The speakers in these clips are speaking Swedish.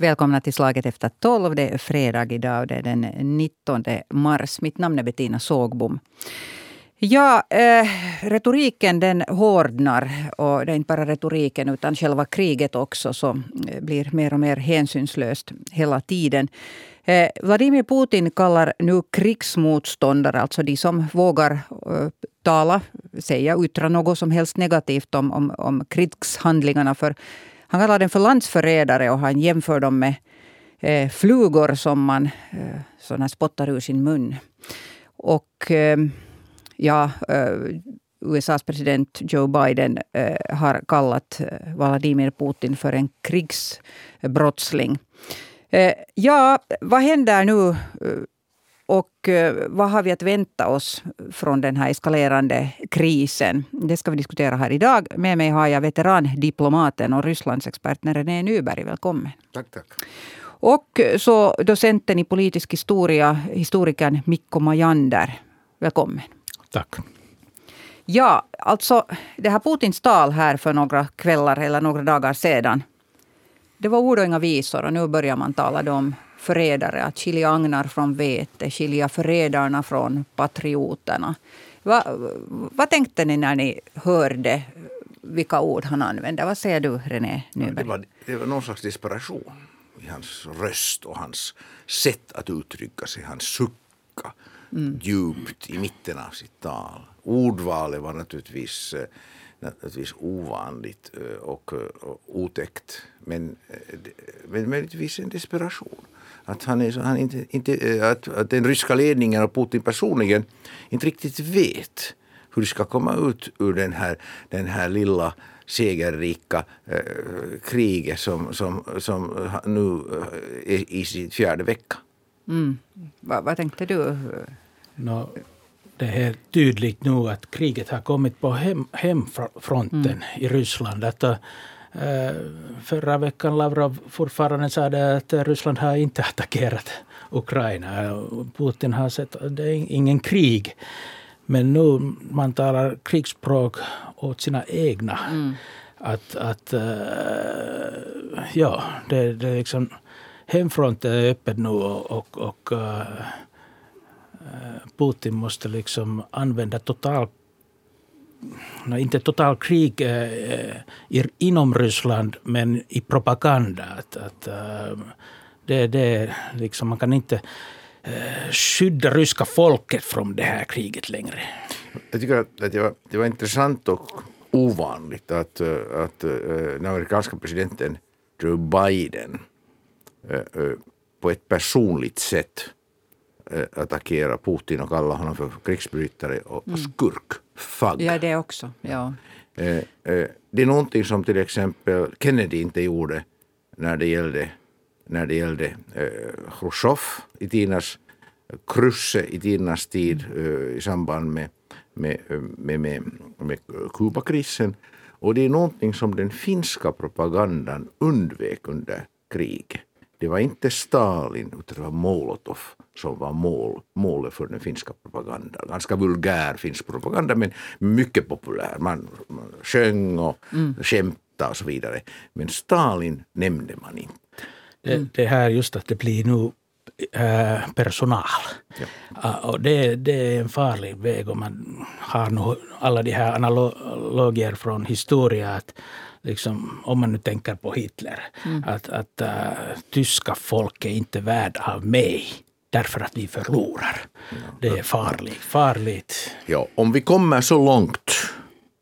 Välkomna till Slaget efter tolv. Det är fredag idag. och Det är den 19 mars. Mitt namn är Bettina Sågbom. Ja, eh, retoriken den hårdnar. Och det är inte bara retoriken utan själva kriget också som eh, blir mer och mer hänsynslöst hela tiden. Eh, Vladimir Putin kallar nu krigsmotståndare, alltså de som vågar eh, tala, säga, yttra något som helst negativt om, om, om krigshandlingarna för han kallar dem för landsförrädare och han jämför dem med eh, flugor som man eh, såna spottar ur sin mun. Och eh, ja, eh, USAs president Joe Biden eh, har kallat eh, Vladimir Putin för en krigsbrottsling ja, vad händer nu och eh, vad har vi att vänta oss från den här eskalerande krisen? Det ska vi diskutera här idag. Med mig har jag veterandiplomaten och Rysslandsexperten René Nyberg. Välkommen. Tack, tack. Och så docenten i politisk historia, historikern Mikko Majander. Välkommen. Tack. Ja, alltså det här Putins tal här för några kvällar eller några dagar sedan. Det var ord och inga visor och nu börjar man tala om förrädare, att skilja agnar från vete, skilja förrädarna från patrioterna. Va, vad tänkte ni när ni hörde vilka ord han använde? Vad säger du, René Nyberg? Det var, det var någon slags desperation i hans röst och hans sätt att uttrycka sig. Han sucka mm. djupt i mitten av sitt tal. Ordvalet var naturligtvis eh, naturligtvis ovanligt eh, och, och otäckt. Men, eh, men möjligtvis en desperation att, han är, han inte, inte, eh, att, att den ryska ledningen och Putin personligen inte riktigt vet hur de ska komma ut ur den här, den här lilla segerrika eh, kriget som, som, som nu eh, är i sin fjärde vecka. Mm. Vad, vad tänkte du? No, det är helt tydligt nu att kriget har kommit på hem, hemfronten mm. i Ryssland. Att, Eh, förra veckan Lavrov fortfarande sa det att Ryssland har inte attackerat Ukraina. Putin har sett att det är ingen krig. Men nu man talar krigsspråk åt sina egna. Mm. Att, att uh, ja, det, det är liksom hemfronten är öppen nu och, och, och Eh, Putin måste liksom använda total inte totalkrig eh, eh inom Ryssland men i propaganda. Att, att, eh, det, det, liksom, man kan inte eh, skydda ryska folket från det här kriget längre. Jag tycker att, det, var, det var intressant och ovanligt att, att den amerikanska presidenten Joe Biden på ett personligt sätt attackera Putin och kalla honom för krigsbrytare och mm. skurk fagg. Ja, det också. Ja. Eh, eh, det är någonting som till exempel Kennedy inte gjorde när det gällde, när det gällde eh, Khrushchev i tidernas Khrushchev i tidernas tid i samband med, med, med, med, med Kubakrisen. Och det är någonting som den finska propagandan undvek under kriget. Det var inte Stalin utan det var Molotov som var mål, målet för den finska propagandan. Ganska vulgär finsk propaganda men mycket populär. Man, man sjöng och mm. skämtade och så vidare. Men Stalin nämnde man inte. Det, det här just att det blir nu äh, personal. Ja. Uh, och det, det, är en farlig väg om man har nu alla de här analogier från historia. Att liksom, om man nu tänker på Hitler, mm. att, att uh, tyska folk är inte värda av mig därför att vi förlorar. Ja. Det är farligt. farligt. Ja, om vi kommer så långt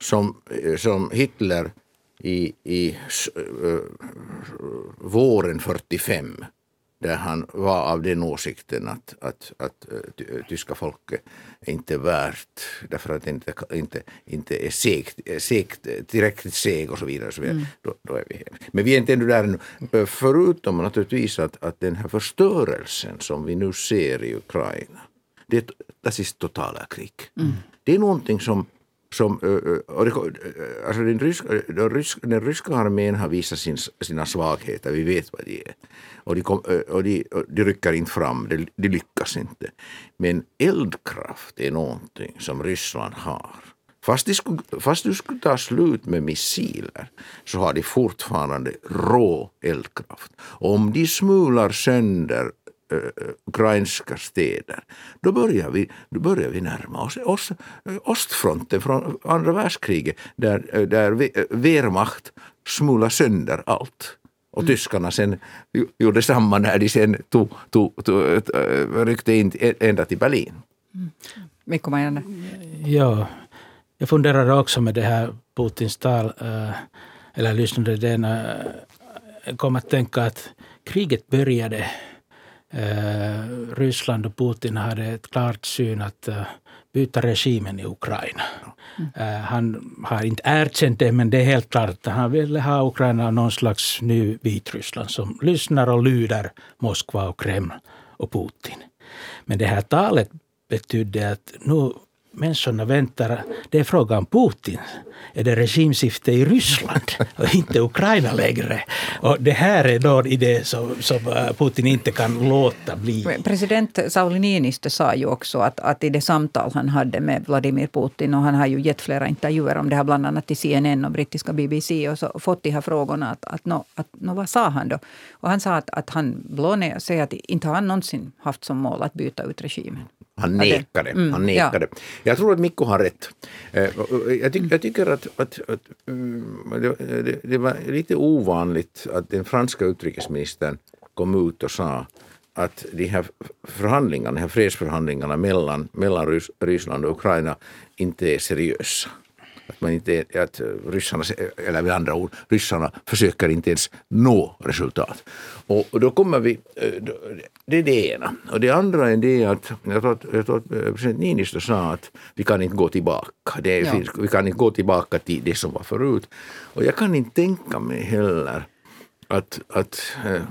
som, som Hitler i, i uh, våren 45 där han var av den åsikten att, att, att uh, tyska folket inte är värt därför att det inte, inte, inte är segt, segt, tillräckligt seg och så vidare. Och så vidare. Mm. Då, då, är vi Men vi är inte ännu där ännu. Förutom naturligtvis att, att den här förstörelsen som vi nu ser i Ukraina, det är, det är totala krig. Mm. Det är någonting som som, alltså den, ryska, den, ryska, den ryska armén har visat sin, sina svagheter, vi vet vad de är. Och de, kom, och de, de rycker inte fram, de, de lyckas inte. Men eldkraft är någonting som Ryssland har Fast, de skulle, fast du skulle ta slut med missiler så har de fortfarande rå eldkraft. Om de smular sönder ukrainska städer, då börjar vi, då börjar vi närma oss, oss ostfronten från andra världskriget där, där Wehrmacht smular sönder allt. Och mm. tyskarna sen gjorde samma när de sen tog, tog, tog, ryckte in ända till Berlin. Mm. Mikko Majanen. Ja, jag funderade också med det här Putins tal, eller lyssnade den, kom att tänka att kriget började Ryssland och Putin hade ett klart syn att byta regimen i Ukraina. Mm. Han har inte erkänt det, men det är helt klart att han ville ha Ukraina någon slags ny Vitryssland som lyssnar och lyder Moskva och Kreml och Putin. Men det här talet betydde att nu människorna väntar, det är frågan om Putin. Är det regimskifte i Ryssland och inte Ukraina längre? Och det här är då idé som, som äh, Putin inte kan låta bli. President Sauli Niinistö sa ju också att, att i det samtal han hade med Vladimir Putin och han har ju gett flera intervjuer om det här, bland annat till CNN och brittiska BBC och så fått de här frågorna att, att, no, att no, vad sa han då? Och han sa att, att han blåner säger att inte har han någonsin haft som mål att byta ut regimen. Han nekade. Mm, han nekade. Ja. Jag tror att Mikko har rätt. Eh, jag, tyck, jag tycker att, att, att mm, det, det, var lite ovanligt att den franska utrikesministern kom ut och sa att de här förhandlingarna, de här fredsförhandlingarna mellan, mellan Ryssland och Ukraina inte är seriösa. Att, man inte, att ryssarna, eller med andra ord, ryssarna försöker inte ens nå resultat. Och, och då kommer vi, eh, det är det ena. Och det andra är det att, jag tror att, jag tror att eh, president Niinistö sa att vi kan inte gå tillbaka. Det är, ja. Vi kan inte gå tillbaka till det som var förut. Och jag kan inte tänka mig heller att, att eh,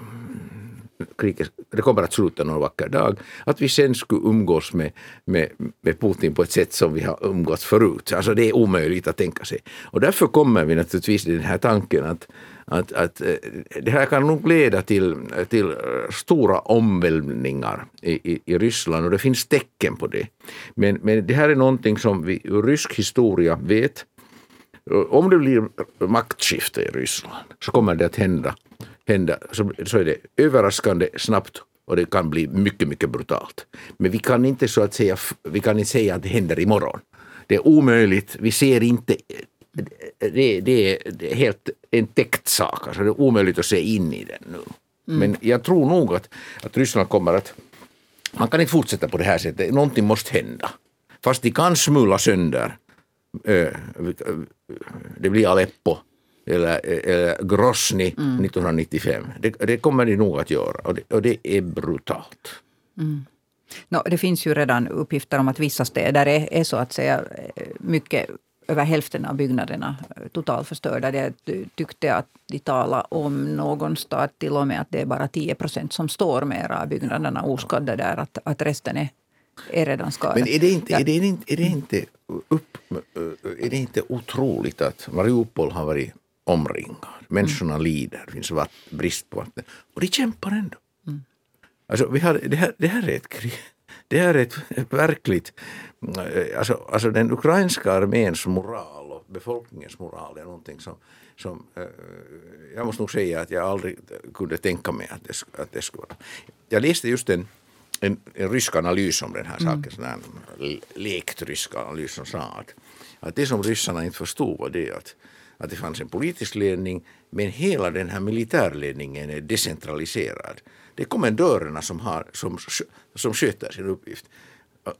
kriget, det kommer att sluta någon vacker dag, att vi sen skulle umgås med, med, med Putin på ett sätt som vi har umgåtts förut. Alltså det är omöjligt att tänka sig. Och därför kommer vi naturligtvis till den här tanken att, att, att eh, det här kan nog leda till, till stora omvälvningar i, i, i Ryssland och det finns tecken på det. Men, men det här är någonting som vi ur rysk historia vet om det blir maktskifte i Ryssland så kommer det att hända hända så, så är det överraskande snabbt och det kan bli mycket, mycket brutalt. Men vi kan inte så att säga, vi kan inte säga att det händer imorgon. Det är omöjligt, vi ser inte det, det, är helt en täckt sak, alltså det är omöjligt att se in i den nu. Mm. Men jag tror nog att, att Ryssland kommer att... Man kan inte fortsätta på det här sättet, någonting måste hända. Fast de kan smula sönder. Det blir Aleppo eller, eller Grosny mm. 1995. Det, det, kommer de nog att göra och det, och det är brutalt. Mm. No, det finns ju redan uppgifter om att vissa städer är, är så att säga mycket över hälften av byggnaderna totalförstörda. Jag tyckte att de talade om någon stad till och med att det är bara 10 procent som står med av byggnaderna oskadda där. Att, att resten är, är redan skadade. Men är det inte, är det inte, är det inte, upp, är det inte otroligt att Mariupol har varit omringad. Människorna mm. lider, det finns vatt, brist på vatten. Och de kämpar ändå. Mm. Alltså, vi har, det, här, det här är ett krig. Det här är ett, verkligt... Eh, alltså, alltså den ukrainska arméns moral och befolkningens moral är någonting som, som äh, jag måste nog säga att jag aldrig kunde tänka mig att det, att det skulle vara. Jag läste just en, en, en rysk analys om den här mm. saken, en lekt rysk analys som sa att, att det som ryssarna inte förstod var det att att det fanns en politisk ledning men hela den här militärledningen är decentraliserad. Det är kommendörerna som, har, som, som sköter sin uppgift.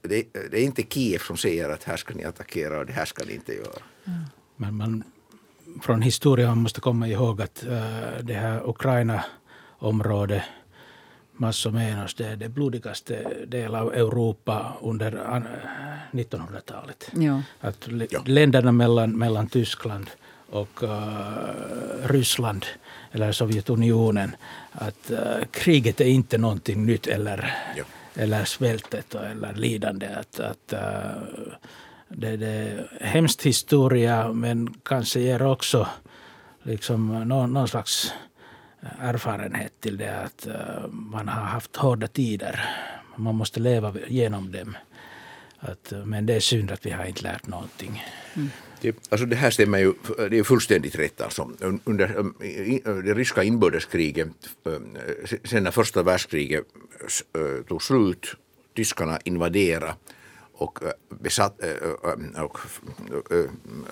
Det, det, är inte Kiev som säger att här ska ni attackera och det här ska ni inte göra. Mm. Men man, från historien måste komma ihåg att uh, det här Ukraina-området massor menos det är det blodigaste del av Europa under 1900-talet. Ja. Att länderna mellan, mellan Tyskland och uh, Ryssland eller Sovjetunionen att uh, kriget är inte någonting nytt eller, ja. eller svältet eller lidande. Att, att, uh, det, det är hemskt historia men kanske ger också liksom någon, någon slags erfarenhet till det att man har haft hårda tider. Man måste leva genom dem. Att, men det är synd att vi har inte lärt någonting. Mm. Det, alltså det här stämmer ju, det är fullständigt rätt alltså. Under um, det ryska inbördeskriget, um, sen när första världskriget uh, tog slut, tyskarna invaderade och uh, besatt uh, um, och,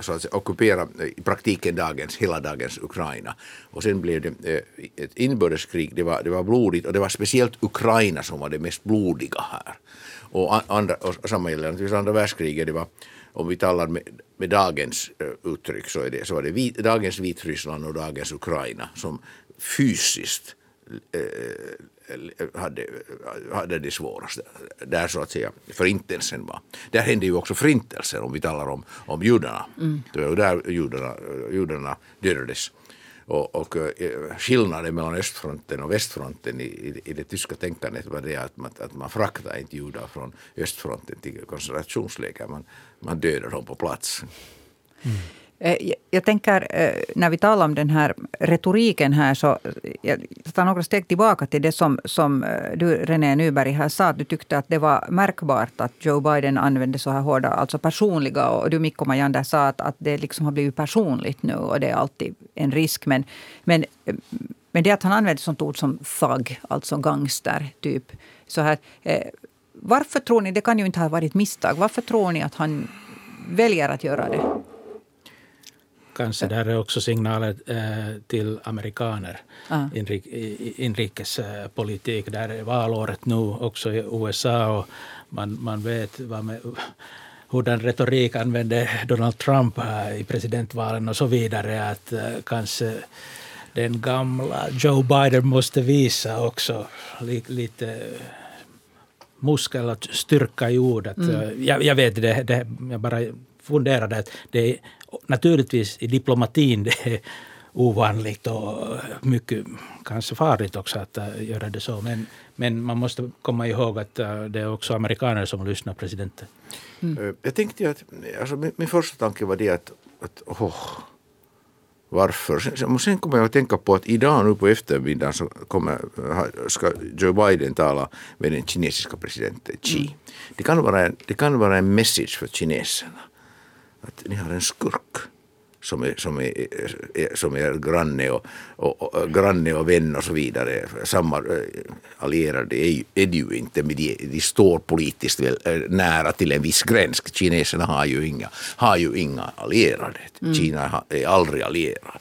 så att säga, ockupera i praktiken dagens, hela dagens Ukraina. Och sen blev det ett inbördeskrig, det var, det var blodigt och det var speciellt Ukraina som var det mest blodiga här. Och, andra, och samma gäller naturligtvis andra världskriget, det var om vi talar med, med dagens uh, uttryck så, är det, så var det vit, dagens Vitryssland och dagens Ukraina som fysiskt uh, hade, hade det svårast. Där så att säga förintelsen var. Där hände ju också förintelsen om vi talar om, om judarna. Mm. Det var där judarna, judarna dödades. Och, och eh, skillnaden mellan östfronten och västfronten i, i, i det tyska tänkandet var det att man, att man fraktar inte judar från östfronten till koncentrationsläger, man, man dödar dem på plats. Mm. Eh, jag tänker, eh, när vi talar om den här retoriken här, så jag tar några steg tillbaka till det som, som eh, du, René Nyberg, här sa. Du tyckte att det var märkbart att Joe Biden använde så här hårda, alltså personliga. Och du, Mikko Majander, sa att, att det liksom har blivit personligt nu och det är alltid en risk. Men, men, men det att han använde sånt ord som thug, alltså gangster, typ. Så här, varför tror ni, det kan ju inte ha varit misstag, varför tror ni att han väljer att göra det? Kanske där är också signaler eh, till amerikaner. Ah. Inrik, inrikespolitik. Där är valåret nu också i USA och man, man vet vad med, hurdan retorik använde Donald Trump i presidentvalen och så vidare. Att eh, kanske den gamla Joe Biden måste visa också li, lite muskel och styrka i ordet. Mm. Jag, jag vet det, det, jag bara funderade att det är naturligtvis i diplomatin det är ovanligt och mycket kanske farligt också att uh, göra det så. Men, men man måste komma ihåg att uh, det är också amerikaner som lyssnar presidenten. Mm. Eh, jag tänkte att, alltså min, min, första tanke var det att, att oh, varför? Sen, sen kommer jag att tänka på att idag nu på eftermiddagen så kommer, ska Joe Biden tala med den kinesiska presidenten Xi. Mm. Det, kan vara en, det kan vara en message för kineserna att ni har en skurk som är, som är, som är granne, och, och, och, granne och vän och så vidare. Samma eh, allierade är, är det ju inte, men de, de står politiskt väl, eh, nära till en viss gräns. Kineserna har ju inga, har ju inga allierade. Mm. Kina är aldrig allierad.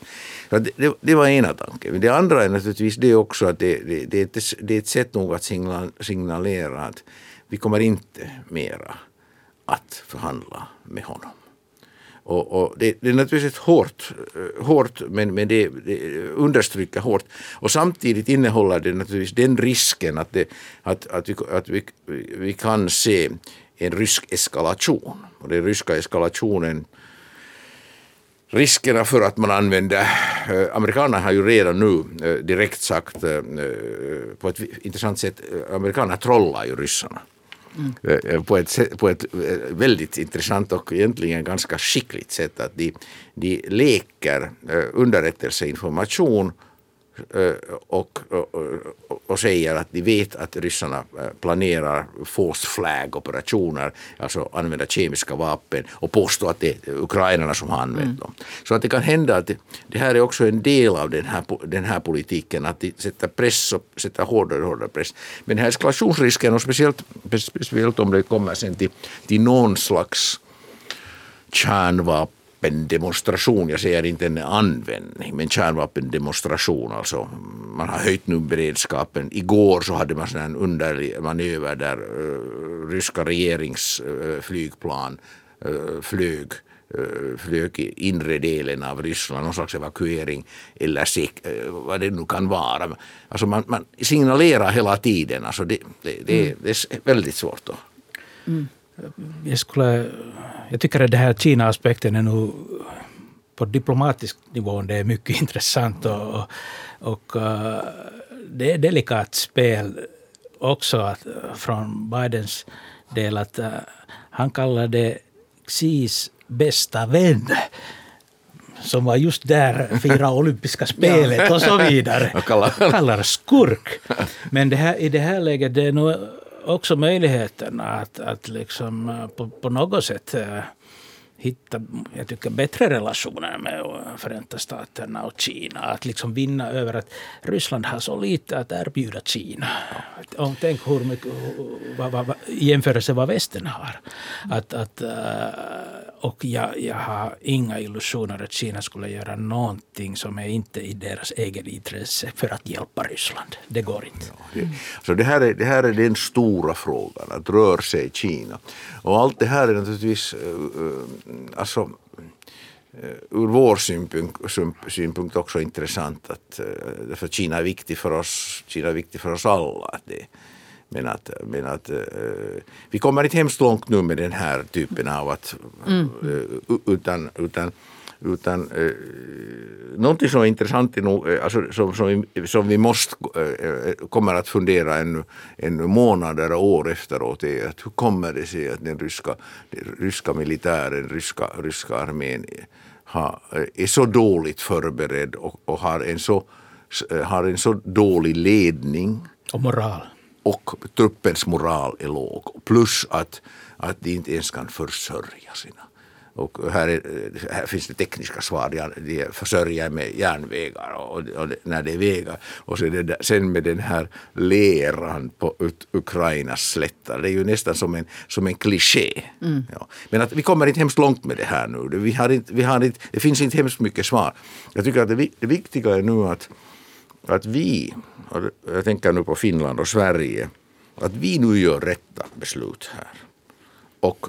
Det, det, det, var ena tanken. Det andra är naturligtvis det också att det, det, det, är, ett, det är ett sätt nog att signalera att vi kommer inte mera att förhandla med honom. Och, och det, det, är naturligtvis hårt, eh, hårt men, men det, det, understryker hårt. Och samtidigt innehåller det naturligtvis den risken att, det, att, att, vi, att vi, vi kan se en rysk eskalation. Och den ryska eskalationen Riskerna för att man använder, eh, amerikanerna har ju redan nu eh, direkt sagt på ett intressant sätt, amerikanerna trollar ju ryssarna. Mm. På, ett, på ett eh, väldigt intressant och egentligen ganska skickligt sätt. Att de, de leker eh, underrättelseinformation och, och, och, säger att de vet att ryssarna planerar force flag operationer, alltså använda kemiska vapen och påstå att det är ukrainarna som har använt mm. dem. Så att det kan hända att det, det, här är också en del av den här, den här politiken, att de sätter press och sätter hårdare och hårdare press. Men den här eskalationsrisken, och speciellt, speciellt om det kommer sen till, till någon slags kärnvapen kärnvapendemonstration, jag säger inte en användning, men kärnvapendemonstration. Alltså, man har höjt nu beredskapen. Igår så hade man en underlig manöver där uh, ryska regeringsflygplan uh, uh, flög flög i inre delen av Ryssland, någon slags evakuering eller sek, vad det nu kan vara. Alltså man, man signalerar hela tiden, alltså det, det, det, mm. det är väldigt svårt. Då. Mm. Jag, skulle, jag tycker att den här Kina-aspekten är nog på diplomatisk nivå det är mycket intressant och, och, och uh, det är delikat spel också att, från Bidens del att uh, han kallar det Xis bästa vän som var just där, fira olympiska spelet och så vidare. kallar skurk. Men det här, i det här läget, det är nog också möjligheterna att, att liksom eh, på, på något sätt eh, hitta jag tycker, bättre relationer med eh, Förenta Staterna och Kina. Att liksom vinna över att Ryssland har så lite att erbjuda Kina. Och tänk hur mycket, vad, vad, vad, i jämförelse med vad västern har. Att, att, och jag, jag har inga illusioner att Kina skulle göra någonting som är inte i deras egen intresse för att hjälpa Ryssland. Det går inte. Ja, det, så det, här är, det här är den stora frågan, att rör sig Kina. Och allt det här är naturligtvis eh, eh, alltså, eh, ur vår synpunkt, synpunkt också intressant att för Kina är viktigt för oss, Kina är viktigt för oss alla. Att det, men att, men att vi kommer inte hemskt långt nu med den här typen av att mm. utan, utan utan eh, någonting som är intressant, alltså, som, som, vi, som vi måste, kommer att fundera ännu, ännu månader och år efteråt är att hur kommer det sig att den ryska, den ryska militären, ryska, ryska armén har, är så dåligt förberedd och, och har, en så, har en så dålig ledning. Och moral. Och truppens moral är låg. Plus att, att de inte ens kan försörja sina och här, är, här, finns det tekniska svar. De försörjer med järnvägar och, och när det är vägar. Och så det, sen med den här leran på Ukrainas slättar. Det är ju nästan som en, som en kliché. Mm. Ja. Men att vi kommer inte hemskt långt med det här nu. Vi har inte, vi har inte, det finns inte hemskt mycket svar. Jag tycker att det, det viktiga är nu att, att vi, jag tänker nu på Finland och Sverige, att vi nu gör rätta beslut här. Och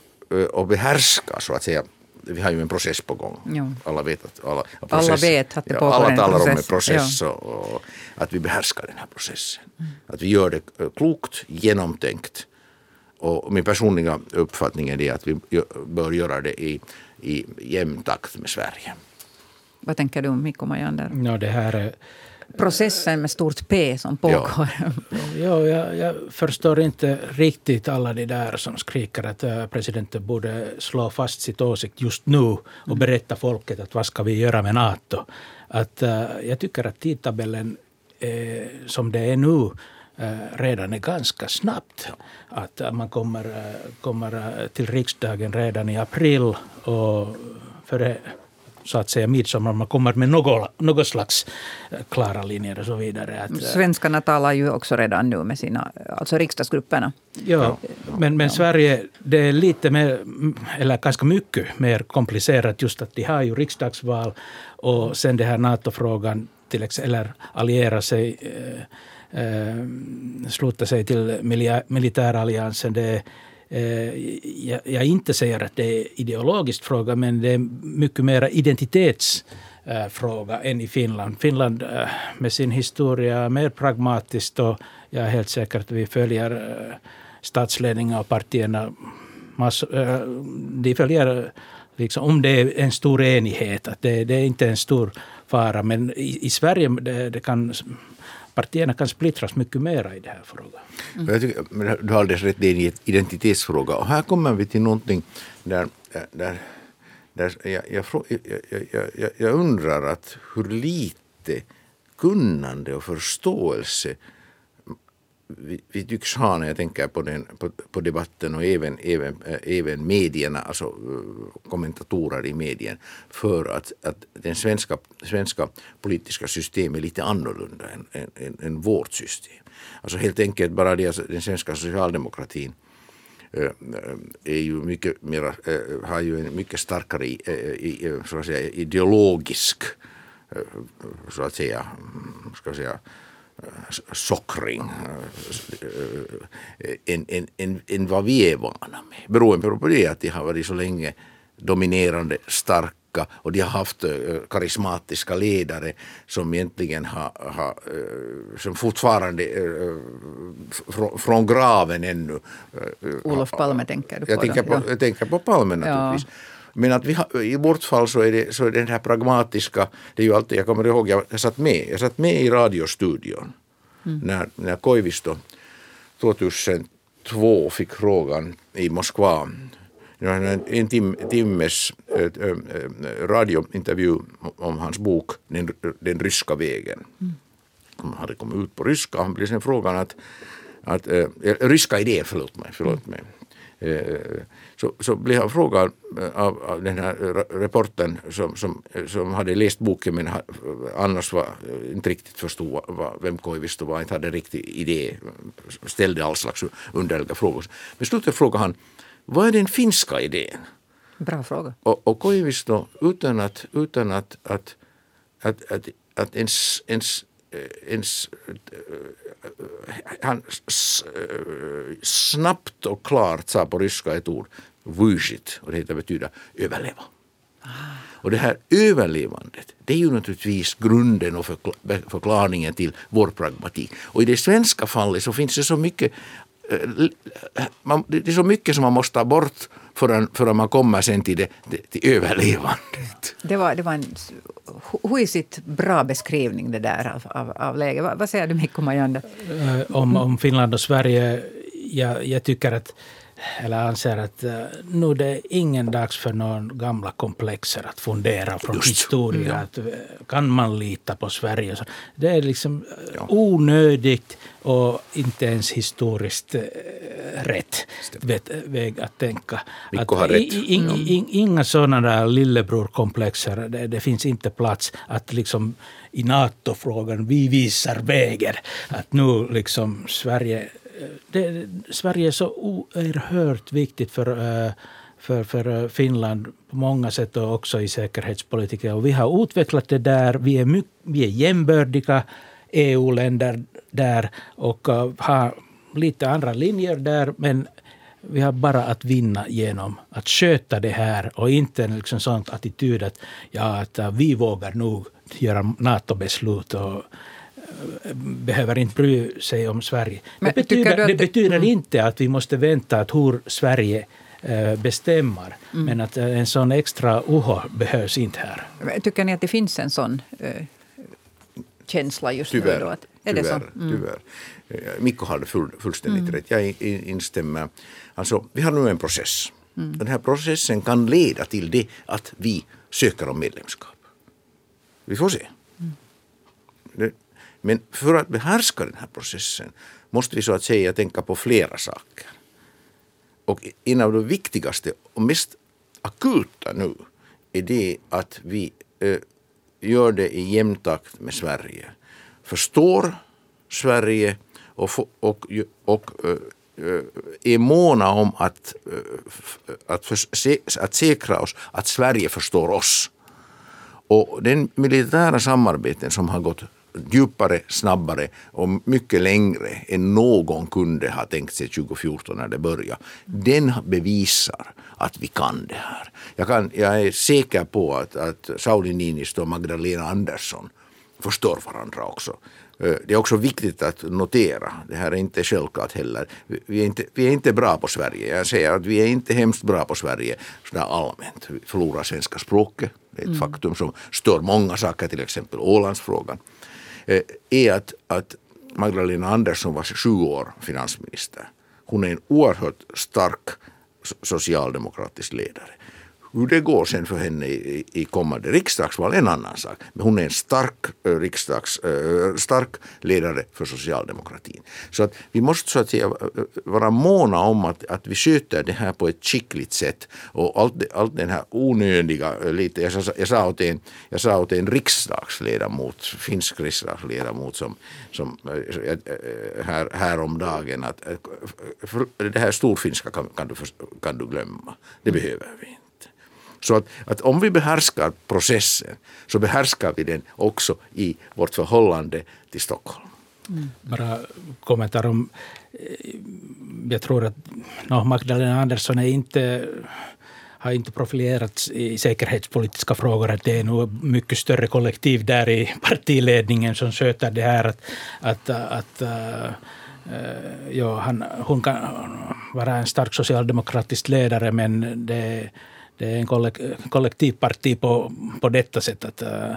och behärskar så att säga vi har ju en process på gång. Jo. Alla vet att, alla, process, alla vet att det pågår ja, Alla talar process. om en process ja. och, och, att vi behärskar den här processen. Mm. Att vi gör det eh, klokt, genomtänkt. Och min personliga uppfattning är det att vi bör göra det i, i jämn takt med Sverige. Vad tänker du om Mikko Majander? Ja, det här är processen med stort P som pågår. Ja. ja, jag, jag, förstår inte riktigt alla de där som skriker att äh, presidenten borde slå fast sitt åsikt just nu och mm. berätta folket att vad ska vi göra med NATO. Att, äh, jag tycker att tidtabellen äh, som det är nu redan är ganska snabbt. Att man kommer, kommer till riksdagen redan i april och före så att säga midsommar, man kommer med något, något slags eh, klara linjer och så vidare. Att, eh, Svenskarna talar ju också redan nu med sina, alltså riksdagsgrupperna. Ja, men, men Sverige, det är lite mer, eller ganska mycket mer komplicerat just att de har ju riksdagsval och sen det här NATO-frågan, till exempel, eller alliera sig eh, eh, sluta sig till militäralliansen. Det Eh, Eh, jag, jag inte säger att det är ideologisk fråga, men det är mycket mer identitetsfråga eh, än i Finland. Finland eh, med sin historia är mer pragmatiskt och jag är helt säker att vi följer statsledningen och partierna. De följer liksom, om det är en stor enighet, att det, det är inte en stor fara. Men i, i Sverige det, det kan partierna kan splittras mycket mer i den här frågan. Mm. Jag tycker, du har alldeles rätt, det är en identitetsfråga. Och här kommer vi till någonting där, eh, där, där jag, jag, jag, jag, jag undrar att hur lite kunnande och förståelse vi, vi tycks ha när jag tänker på, den, på, på debatten och även, även, äh, även medierna, alltså äh, kommentatorer i medien, för att, att den svenska, svenska politiska systemet är lite annorlunda än, än, än, än vårt system. Alltså helt enkelt bara det, alltså, den svenska socialdemokratin eh, är ju mycket mera, har ju en mycket starkare så att säga, ideologisk så att säga, mm, ska säga sockring än, än, än, än vad vi är vana med. Beroende på det att de har varit så länge dominerande, starka och de har haft karismatiska ledare som egentligen har, har som fortfarande från graven ännu. Olof Palme tänker du på? Jag tänker på, jag tänker på Palme naturligtvis. Ja. Men att vi har, i vårt fall så är, det, så är det den här pragmatiska, det är ju alltid, jag kommer ihåg, jag, satt med, jag satt med i radiostudion mm. när, när Koivisto 2002 fick frågan i Moskva en tim, timmes äh, radiointervju om hans bok Den, den ryska vägen. Mm. Han hade kommit ut på ryska. Han blev sen frågan att att äh, ryska idén, förlåt mig, förlåt mig. Så, så blev han frågad av, av den här reporten som, som, som hade läst boken men annars var, inte riktigt förstod vad, vem Koivisto var, inte hade riktig idé, ställde all slags underliga frågor. Men slutet frågade han, vad är den finska idén? Bra fråga. Och, och Koivisto utan att, utan att, att, att, att, att ens, ens ens, han snabbt och klart sa på ryska ett ord, vyžit, och det betyder överleva. Och det här överlevandet, det är ju naturligtvis grunden och förklaringen till vår pragmatik. Och i det svenska fallet så finns det så mycket eh, det är så mycket som man måste ta bort förrän, förrän man kommer sen till, det, till överlevandet. Det var, det var en huisigt bra beskrivning det där av, av, av läget. Vad, vad säger du Mikko Majander? Eh, om, om Finland och Sverige, jag, jag tycker att eller anser att uh, nu det är ingen dags för några gamla komplexer att fundera från Just. historia. Mm. Att, uh, kan man lita på Sverige? Så det är liksom ja. onödigt och inte ens historiskt uh, rätt vet, väg att tänka. Mikko har rätt. I, in, in, inga sådana där lillebror-komplexer. Det, det, finns inte plats att liksom i NATO-frågan, vi visar vägen. Att nu liksom Sverige det, Sverige är så oerhört viktigt för, eh, för, för eh, Finland på många sätt och också i säkerhetspolitiken. Och vi har utvecklat det där. Vi är, mycket, vi är jämbördiga EU-länder där och eh, har lite andra linjer där. Men vi har bara att vinna genom att sköta det här och inte en liksom sån attityd att, ja, att vi vågar nog göra NATO-beslut och behöver inte bry sig om Sverige. Men det betyder, att, det betyder mm. inte att vi måste vänta att hur Sverige eh, bestämmer. Mm. Men att en sån extra oho behövs inte här. Tycker ni att det finns en sån uh, känsla just tyvärr, nu? Då? Att, är tyvärr, det så? Mm. tyvärr. Eh, Mikko hade full, fullständigt mm. rätt. Jag instämmer. Alltså, vi har nu en process. Mm. Den här processen kan leda till det att vi söker om medlemskap. Vi får se. Mm. Det, men för att behärska den här processen måste vi så att säga tänka på flera saker. Och en av de viktigaste och mest akuta nu är det att vi eh, gör det i jämn takt med Sverige. Förstår Sverige och, och, och eh, eh, är måna om att, eh, att, för, att säkra oss att Sverige förstår oss. Och den militära samarbeten som har gått djupare, snabbare och mycket längre än någon kunde ha tänkt sig 2014 när det började. Den bevisar att vi kan det här. Jag, kan, jag är säker på att, att Sauli Niinistö och Magdalena Andersson förstår varandra också. Eh, det är också viktigt att notera, det här är inte självklart heller, vi är inte, vi är inte bra på Sverige. Jag säger att vi är inte hemskt bra på Sverige sådär allmänt. Vi förlorar svenska språket, det är ett mm. faktum som stör många saker, till exempel Ålandsfrågan. Eh, är att, att Magdalena Andersson var sju år finansminister. Hon är en oerhört stark socialdemokratisk ledare. Hur det går sen för henne i, i kommande riksdagsval är en annan sak. Men hon är en stark, eh, riksdags, eh, stark ledare för socialdemokratin. Så att vi måste så att säga eh, vara måna om att, att vi sköter det här på ett skickligt sätt. Och allt, allt den här onödiga, lite, jag, sa, jag, sa åt en, jag sa åt en riksdagsledamot, finsk riksdagsledamot som, som här, häromdagen att det här storfinska kan, kan, du, kan du glömma. Det behöver vi inte. Så att, att om vi behärskar processen så behärskar vi den också i vårt förhållande till Stockholm. Mm. Bara kommentar om... Eh, jag tror att no, Magdalena Andersson är inte har inte profilerats i säkerhetspolitiska frågor. det är nog mycket större kollektiv där i partiledningen som sköter det här. Att, att, att uh, ja, han, hon kan vara en stark socialdemokratisk ledare men det det är en kollektivparti på, på detta sätt att, äh,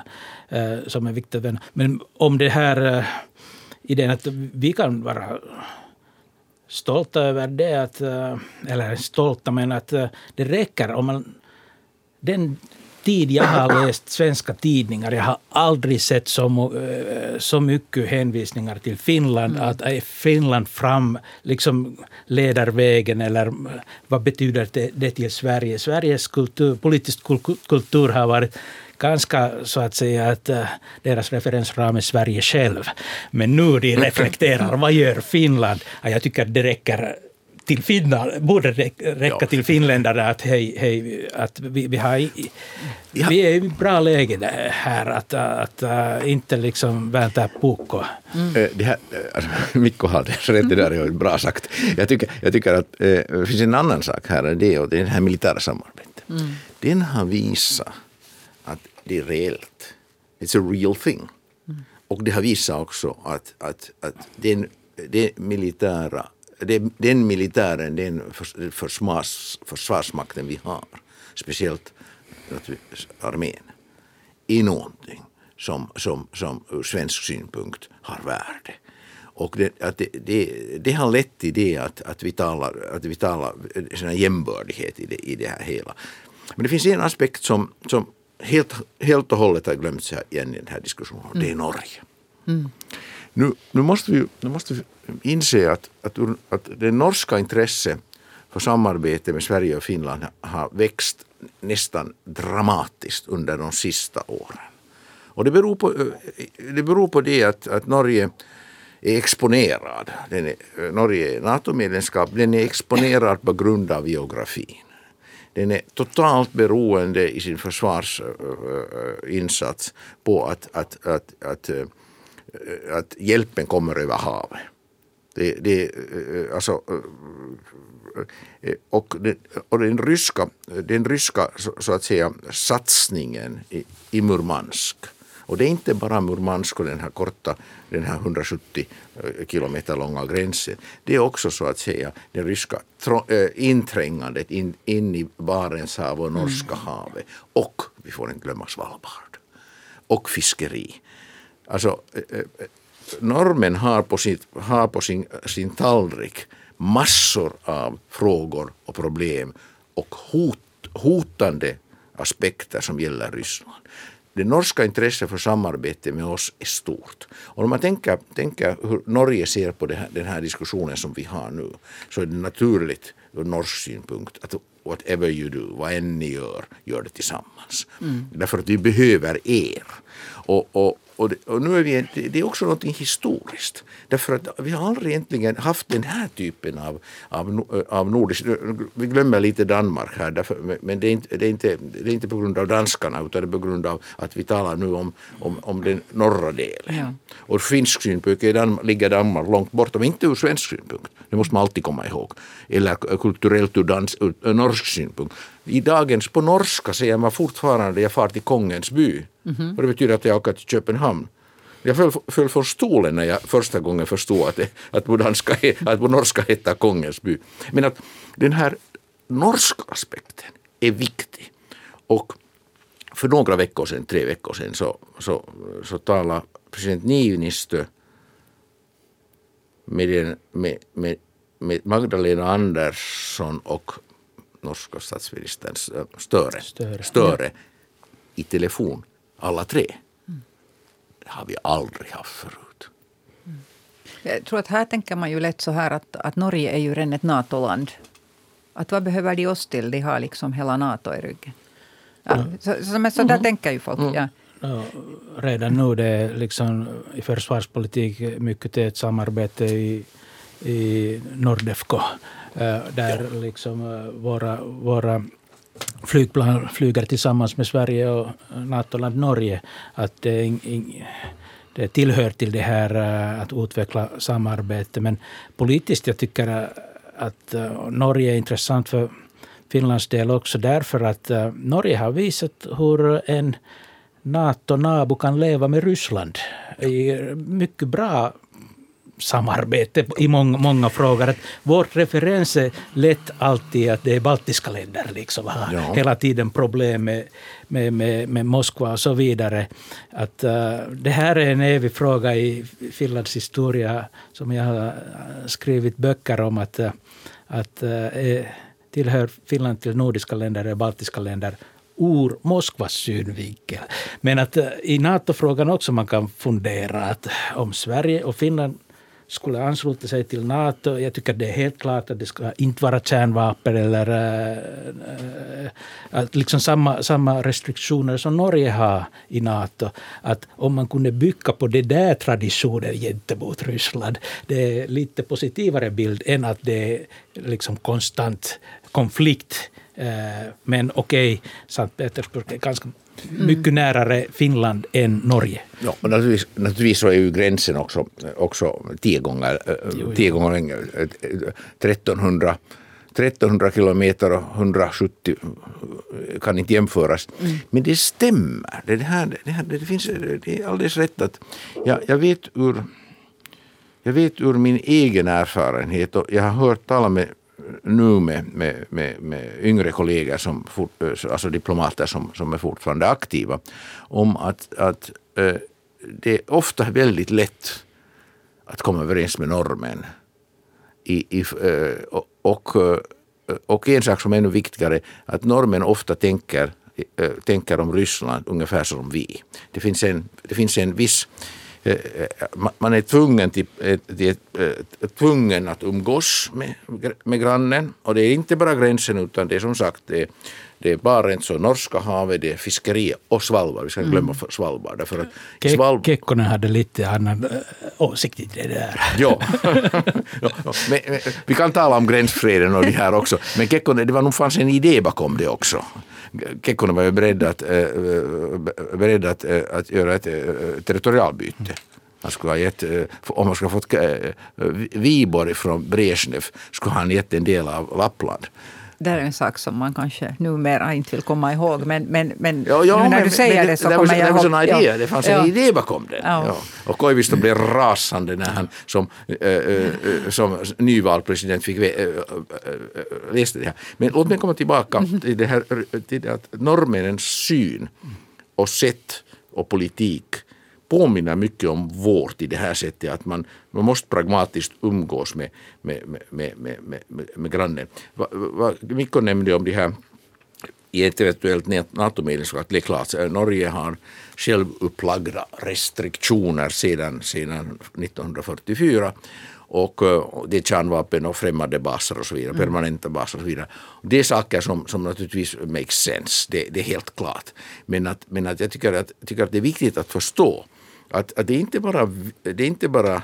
äh som är viktigt. Men om det här äh, idén att vi kan vara stolta över det, att, äh, eller stolta men att äh, det räcker om man den tid jag har läst svenska tidningar, jag har aldrig sett så, eh, så mycket hänvisningar till Finland, mm. att är Finland fram, liksom leder vägen eller vad betyder det, det till Sverige? Sveriges kultur, politisk kultur har varit ganska så att säga att uh, deras referensram är Sverige själv. Men nu de reflekterar, vad gör Finland? Ja, jag tycker det räcker till Finland, borde räcka ja. till finländare att, hej, hej, att vi, vi, har, ja. vi är i bra läge här att, att, att inte liksom vänta puukkoa. Mm. Eh, det här, eh, alltså, Mikko har rätt, det där är bra sagt. Jag tycker, jag tycker att det finns en annan sak här, det är det här militära samarbetet. Mm. Den har visat att det är reellt. It's a real thing. Mm. Och det har visat också att, att, att den, den militära den militären, den försvars, försvarsmakten vi har, speciellt armén, är någonting som, som, som ur svensk synpunkt har värde. Och det, att det, det, det, har lett till det att, att vi talar, att vi talar sån jämbördighet i det, i det här hela. Men det finns en aspekt som, som helt, helt och hållet har glömts igen i den här diskussionen. Mm. Det är mm. Norge. Mm. Nu, nu, måste vi, nu måste vi inse att, att, att det norska intresset för samarbete med Sverige och Finland har växt nästan dramatiskt under de sista åren. Och det beror på det, beror på det att, att Norge är exponerad. Den är, Norge är NATO-medlemskap, den är exponerad på grund av geografin. Den är totalt beroende i sin försvarsinsats på att, att, att, att, att hjälpen kommer över havet. Det, det, eh, alltså, eh, och, den, och den ryska, den ryska så, så att säga, satsningen i, i Murmansk och det är inte bara Murmansk och den här korta, den här 170 eh, kilometer långa gränsen. Det är också så att säga det ryska inträngandet in, in i Barents hav och Norska mm. havet. Och, vi får inte glömma Svalbard. Och fiskeri. Alltså, normen har på, sitt, har på sin, sin tallrik massor av frågor och problem och hot, hotande aspekter som gäller Ryssland. Det norska intresset för samarbete med oss är stort. Och om man tänker, tänker hur Norge ser på här, den här diskussionen som vi har nu så är det naturligt ur norsk synpunkt att whatever you do, vad än ni gör, gör det tillsammans. Mm. Därför att vi behöver er. Och, och, och, det, och nu är vi, det är också något historiskt. Därför att vi har aldrig egentligen haft den här typen av, av, av nordisk... Vi glömmer lite Danmark här, därför, men det är, inte, det, är inte, det är inte på grund av danskarna utan det är på grund av att vi talar nu om, om, om den norra delen. Ja. Och finsk synpunkt ligger Danmark långt borta, men inte ur svensk synpunkt. Det måste man alltid komma ihåg. Eller kulturellt ur, dans, ur norsk synpunkt. I dagens, på norska säger man fortfarande jag far till kongens by. Mm. Och det betyder att jag åker till Köpenhamn. Jag föll, föll från stolen när jag första gången förstod att, att, på, danska, att på norska heter kongens by. Men att den här norska aspekten är viktig. Och för några veckor sedan, tre veckor sedan, så, så, så talade president Niinistö med, med, med, med Magdalena Andersson och norska statsministern Störe, Störe. Störe i telefon, alla tre. Mm. Det har vi aldrig haft förut. Mm. Jag tror att här tänker man ju lätt så här att, att Norge är ju redan ett NATO-land. Att vad behöver de oss till? De har liksom hela NATO i ryggen. Ja, mm. så, så, så där mm. tänker ju folk. Ja. Ja, redan nu det är liksom i försvarspolitik mycket tätt samarbete i, i Nordefco. Eh, där liksom eh, våra, våra flygplan flyger tillsammans med Sverige och NATO-land Norge. Att det, det tillhör till det här eh, att utveckla samarbete. Men politiskt jag tycker eh, att eh, Norge är intressant för Finlands del också därför att Norge har visat hur en NATO-nabo kan leva med Ryssland i mycket bra samarbete i många, många frågor. Att vårt referens är lätt alltid att det är baltiska länder. Liksom, har ja. hela tiden problem med, med, med, med, Moskva och så vidare. Att, uh, det här är en evig fråga i Finlands historia som jag har skrivit böcker om. att, uh, att uh, tillhör Finland till nordiska länder eller baltiska länder ur Moskvas synvinkel. Men att i NATO-frågan också man kan fundera att om Sverige och Finland skulle ansluta sig till Nato. Jag tycker det är helt klart att det ska inte vara kärnvapen eller äh, liksom samma, samma restriktioner som Norge har i Nato. Att om man kunde bygga på det där traditionen gentemot Ryssland, det är lite positivare bild än att det är liksom konstant konflikt. Eh, men okej, okay, Sankt Petersburg är ganska mycket närare Finland än Norge. Ja, och naturligtvis, naturligtvis så är ju gränsen också, också tio gånger, jo, tio gånger längre. 1300 1300 kilometer och 170 kan inte jämföras. Mm. Men det stämmer. Det, här, det, här, det, finns, det är alldeles rätt att jag, jag, vet ur, jag vet ur min egen erfarenhet och jag har hört tala med nu med, med, med, med yngre kollegor, som fort, eh, alltså diplomater som, som är fortfarande aktiva, om att, att eh, det är ofta väldigt lätt att komma överens med normen. I, i, eh, och, och en sak som är ännu viktigare, att normen ofta tänker, tänker om Ryssland ungefär som vi. Det finns en, det finns en viss Eh, eh, man är tvungen, till, eh, till, tvungen att umgås med, med grannen. Och det är inte bara gränsen utan det är som sagt det, det är Barents och Norska havet, det är fiskeri och Svalbard. Vi ska inte glömma mm. Svalbard. Därför att Ke Svalbard... Kekkonen hade lite annan äh, åsikt i det där. ja. men, men, vi kan tala om gränsfreden och det här också. Men Kekkonen, det var nog fanns en idé bakom det också. Kekkonen var ju beredd att, äh, beredd att, äh, att göra ett äh, territorialbyte. Han skulle ha gett, om han skulle ha fått Viborg från Brezhnev skulle han gett en del av Lappland det är en sak som man kanske numera inte vill komma ihåg. Men, men, men ja, ja, nu när men, du säger det, det så kommer jag ihåg. Det, idé, det fanns en idé bakom den. Ja. Och Koivisto blev rasande när han som, äh, äh, som nyvald president fick äh, läste det här. Men låt mig komma tillbaka mm. till det här till det att norrmännens syn och sätt och politik påminner mycket om vårt i det här sättet att man, man måste pragmatiskt umgås med, med, med, med, med, med, grannen. Mikko nämnde om det här i ett eventuellt NATO-medlemskap. Det är klart, Norge har självupplagda restriktioner sedan, sedan 1944 och det är kärnvapen och främmande baser och så vidare, mm. permanenta baser och så vidare. Det är saker som, som naturligtvis makes sense, det, det är helt klart. Men att, men att jag tycker att, tycker att det är viktigt att förstå att, att det är inte bara, det är inte bara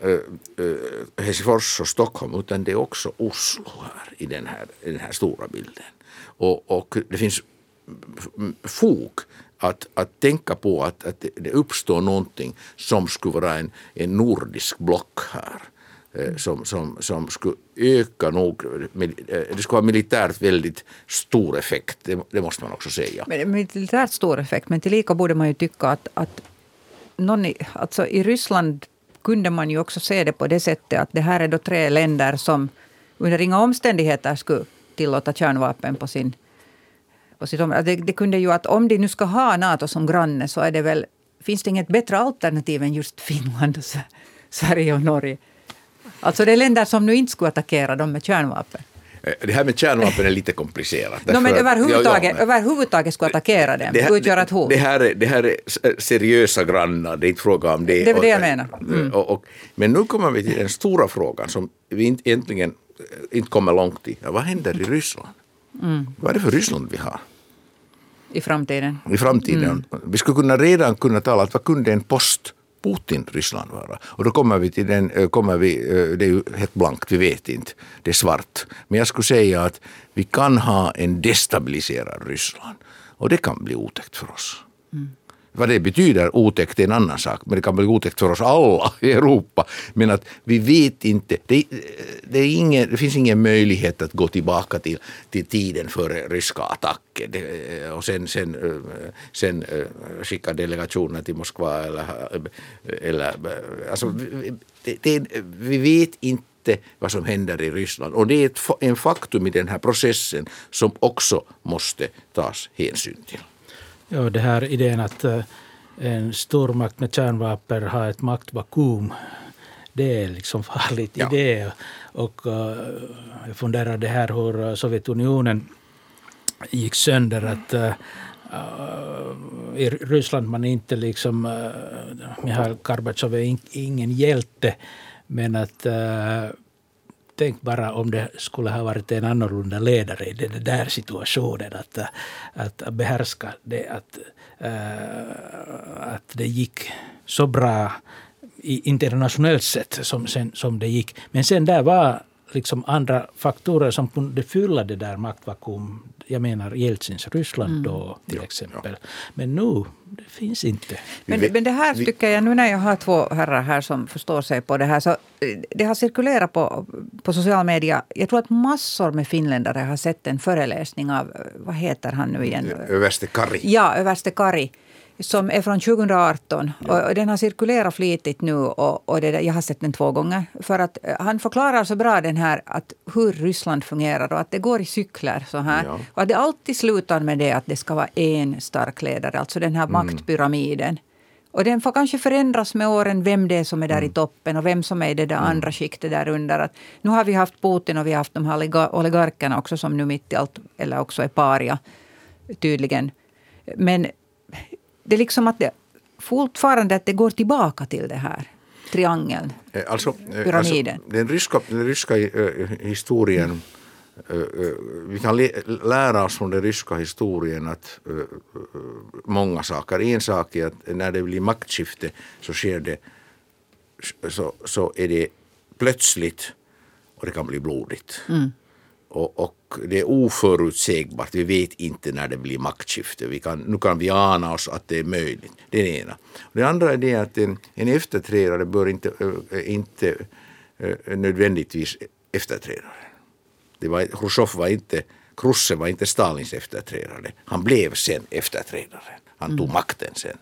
äh, äh, Helsingfors och Stockholm utan det är också Oslo här i den här, i den här stora bilden. Och, och det finns fog att, att tänka på att, att det uppstår någonting som skulle vara en, en nordisk block här. Eh, som, som, som skulle öka nog, det skulle ha militärt väldigt stor effekt, det, det måste man också säga. Men, militärt stor effekt, men tillika borde man ju tycka att, att någon i, alltså i Ryssland kunde man ju också se det på det sättet att det här är då tre länder som under inga omständigheter skulle tillåta kärnvapen på sin på sitt område. Det, det kunde ju att om de nu ska ha Nato som granne så är det väl, finns det inget bättre alternativ än just Finland, Sverige och Norge. Alltså det är länder som nu inte skulle attackera dem med kärnvapen. Eh, det här med kärnvapen är lite komplicerat. No, men överhuvudtaget, ja, ja, överhuvudtaget skulle attackera dem, det här, utgöra ett hot. Det här, är, det här är seriösa grannar, det är inte fråga om det. Det är det jag menar. Mm. Och, och, men nu kommer vi till den stora frågan som vi inte, egentligen eh, inte kommer långt i. Vad händer i Ryssland? Mm. Vad är det för Ryssland vi har? I framtiden? I framtiden. Mm. Vi skulle kunna redan kunna tala att vad kunde en post Putin Ryssland vara? Och då kommer vi till den, eh, kommer vi, eh, det är ju helt blankt, vi vet inte, det är svart. Men jag skulle säga att vi kan ha en destabiliserad Ryssland och det kan bli otäckt för oss. Mm. Vad det betyder otäckt är en annan sak, men det kan bli otäckt för oss alla i Europa. Men att vi vet inte, det, det, är ingen, det finns ingen möjlighet att gå tillbaka till, till tiden före ryska attacken. det, eh, och sen, sen, eh, sen eh, skicka delegationer till Moskva eller, eller alltså, det, det, vi vet inte vad som händer i Ryssland. Och det är ett, en faktum i den här processen som också måste tas hänsyn till. Ja, det här idén att eh, en stormakt med kärnvapen har ett maktvakuum det är liksom farligt ja. idé. Och uh, jag funderar det här hur Sovjetunionen gick sönder. att uh, I Ryssland man inte liksom... Uh, Mihail Gorbatjov är in, ingen hjälte. Men att uh, tänk bara om det skulle ha varit en annorlunda ledare i den där situationen. Att, att behärska det, att, eh, att det gick så bra internationellt sett som, sen, som det gick. Men sen där var liksom andra faktorer som kunde fylla det där maktvakuum. Jag menar Jeltsins Ryssland mm. då till ja, exempel. Ja. Men nu, det finns inte. Men, men det här tycker jag, nu när jag har två herrar här som förstår sig på det här, så eh, det har cirkulerat på, på social media. Jag tror att massor med finländare har sett en föreläsning av, eh, vad heter han nu igen? Överste Kari. Ja, överste Kari som är från 2018. Ja. Och den har cirkulerat flitigt nu. Och, och det, jag har sett den två gånger. För att eh, Han förklarar så bra den här att hur Ryssland fungerar och att det går i cykler. så här. Ja. Och att det alltid slutar med det att det ska vara en stark ledare. Alltså den här mm. maktpyramiden. Och den får kanske förändras med åren, vem det är som är där mm. i toppen och vem som är i det där mm. andra skiktet där under. Att nu har vi haft Putin och vi har haft de här oligarkerna också som nu mitt i allt, eller också är paria tydligen. Men det är liksom att det fortfarande att det går tillbaka till det här triangeln, eh, alltså, eh, pyramiden. Alltså, den ryska, den ryska uh, historien vi kan lära oss från den ryska historien att många saker. En sak är att när det blir maktskifte så sker det så, så är det plötsligt och det kan bli blodigt. Mm. Och, och, det är oförutsägbart. Vi vet inte när det blir maktskifte. Kan, nu kan vi ana oss att det är möjligt. Det är det ena. Det andra är det att en, en efterträdare bör inte, äh, inte äh, nödvändigtvis efterträdare. Det var, Khrushchev var inte, Khrushchev var inte Stalins efterträdare. Han blev sen efterträdare. Han tog mm. makten sen.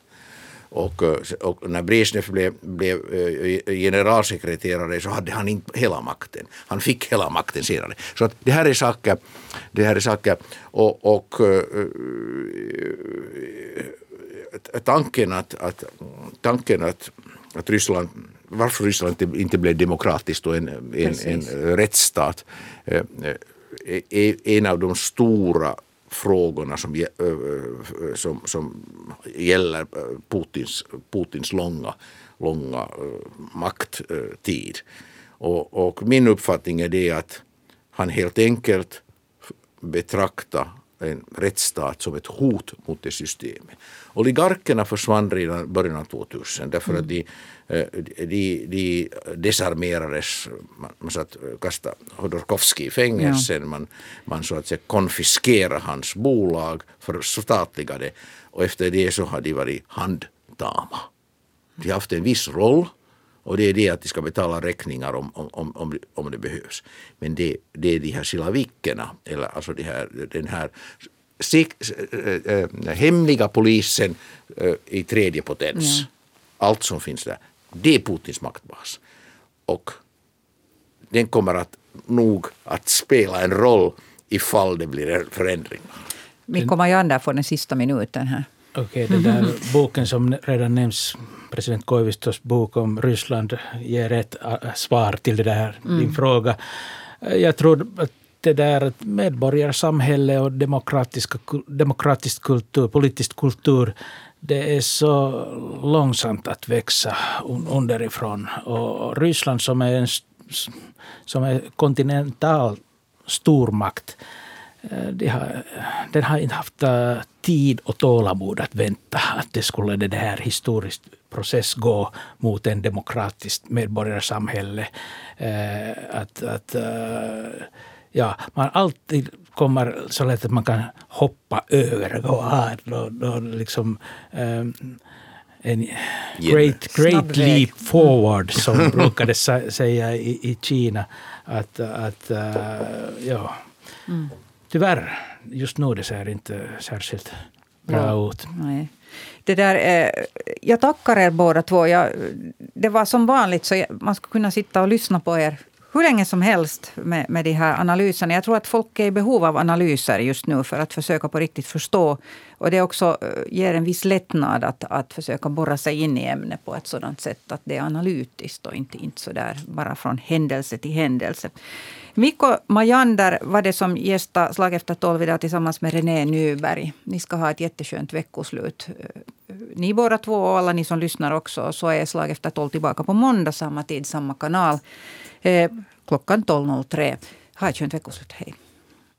Och, eh, och, när Brezhnev blev, blev eh, generalsekreterare så hade han inte hela makten. Han fick hela makten senare. Så att det här är saker, det här är saker och, och uh, tanken att, att, tanken att, att Ryssland varför Ryssland inte, inte blev demokratiskt och en, en, en rättsstat är en av de stora frågorna som, som, som gäller Putins, Putins långa, långa makttid. Och, och min uppfattning är det att han helt enkelt betraktar en rättsstat som ett hot mot det systemet. Oligarkerna försvann redan i början av 2000 därför att de, eh, de, de desarmerades. Man, man satt, kastade Hodorkovskij i fängelsen, ja. man, man så att säga konfiskerade hans bolag, förstatligade och efter det så har de varit handdama. De har haft en viss roll och det är det att de ska betala räkningar om, om, om, om det behövs. Men det, det är de här silavikerna, eller alltså de här, den här äh, äh, hemliga polisen äh, i tredje potens. Ja. Allt som finns där. Det är Putins maktbas. Och den kommer att nog att spela en roll ifall det blir förändringar. Mikko Majander får den sista minuten här. Okej, okay, den där boken som redan nämns, president Koivistos bok om Ryssland, ger ett äh, svar till det där, mm. din fråga. Jag tror att det där medborgarsamhälle och demokratiska, demokratisk kultur, politisk kultur, det är så långsamt att växa underifrån. Och Ryssland som är en som är kontinental stormakt, de har, den har inte haft eh, tid och tålamod att vänta att det skulle det här historiskt process gå mot en demokratiskt medborgarsamhälle. Eh, att, att, ja, man alltid kommer så lätt att man kan hoppa över och ha liksom, en great, great leap forward som brukade säga i, i Kina. Att, att ja. Mm tyvärr, just nu det ser inte särskilt bra ja. ut. Nej. Det där, eh, jag tackar er båda två. Jag, det var som vanligt, så jag, man skulle kunna sitta och lyssna på er hur länge som helst med, med de här analyserna. Jag tror att folk är i behov av analyser just nu för att försöka på riktigt förstå. Och det också eh, ger en viss lättnad att, att försöka borra sig in i ämnet på ett sådant sätt att det är analytiskt och inte, inte så där bara från händelse till händelse. Mikko Majander var det som gästade Slag efter tolv idag tillsammans med René Nyberg. Ni ska ha ett jätteskönt veckoslut. Eh, ni båda två och alla ni som lyssnar också. Så är Slag efter tolv tillbaka på måndag samma tid, samma kanal. Eh, klockan 12.03. Ha ett skönt veckoslut. Hej.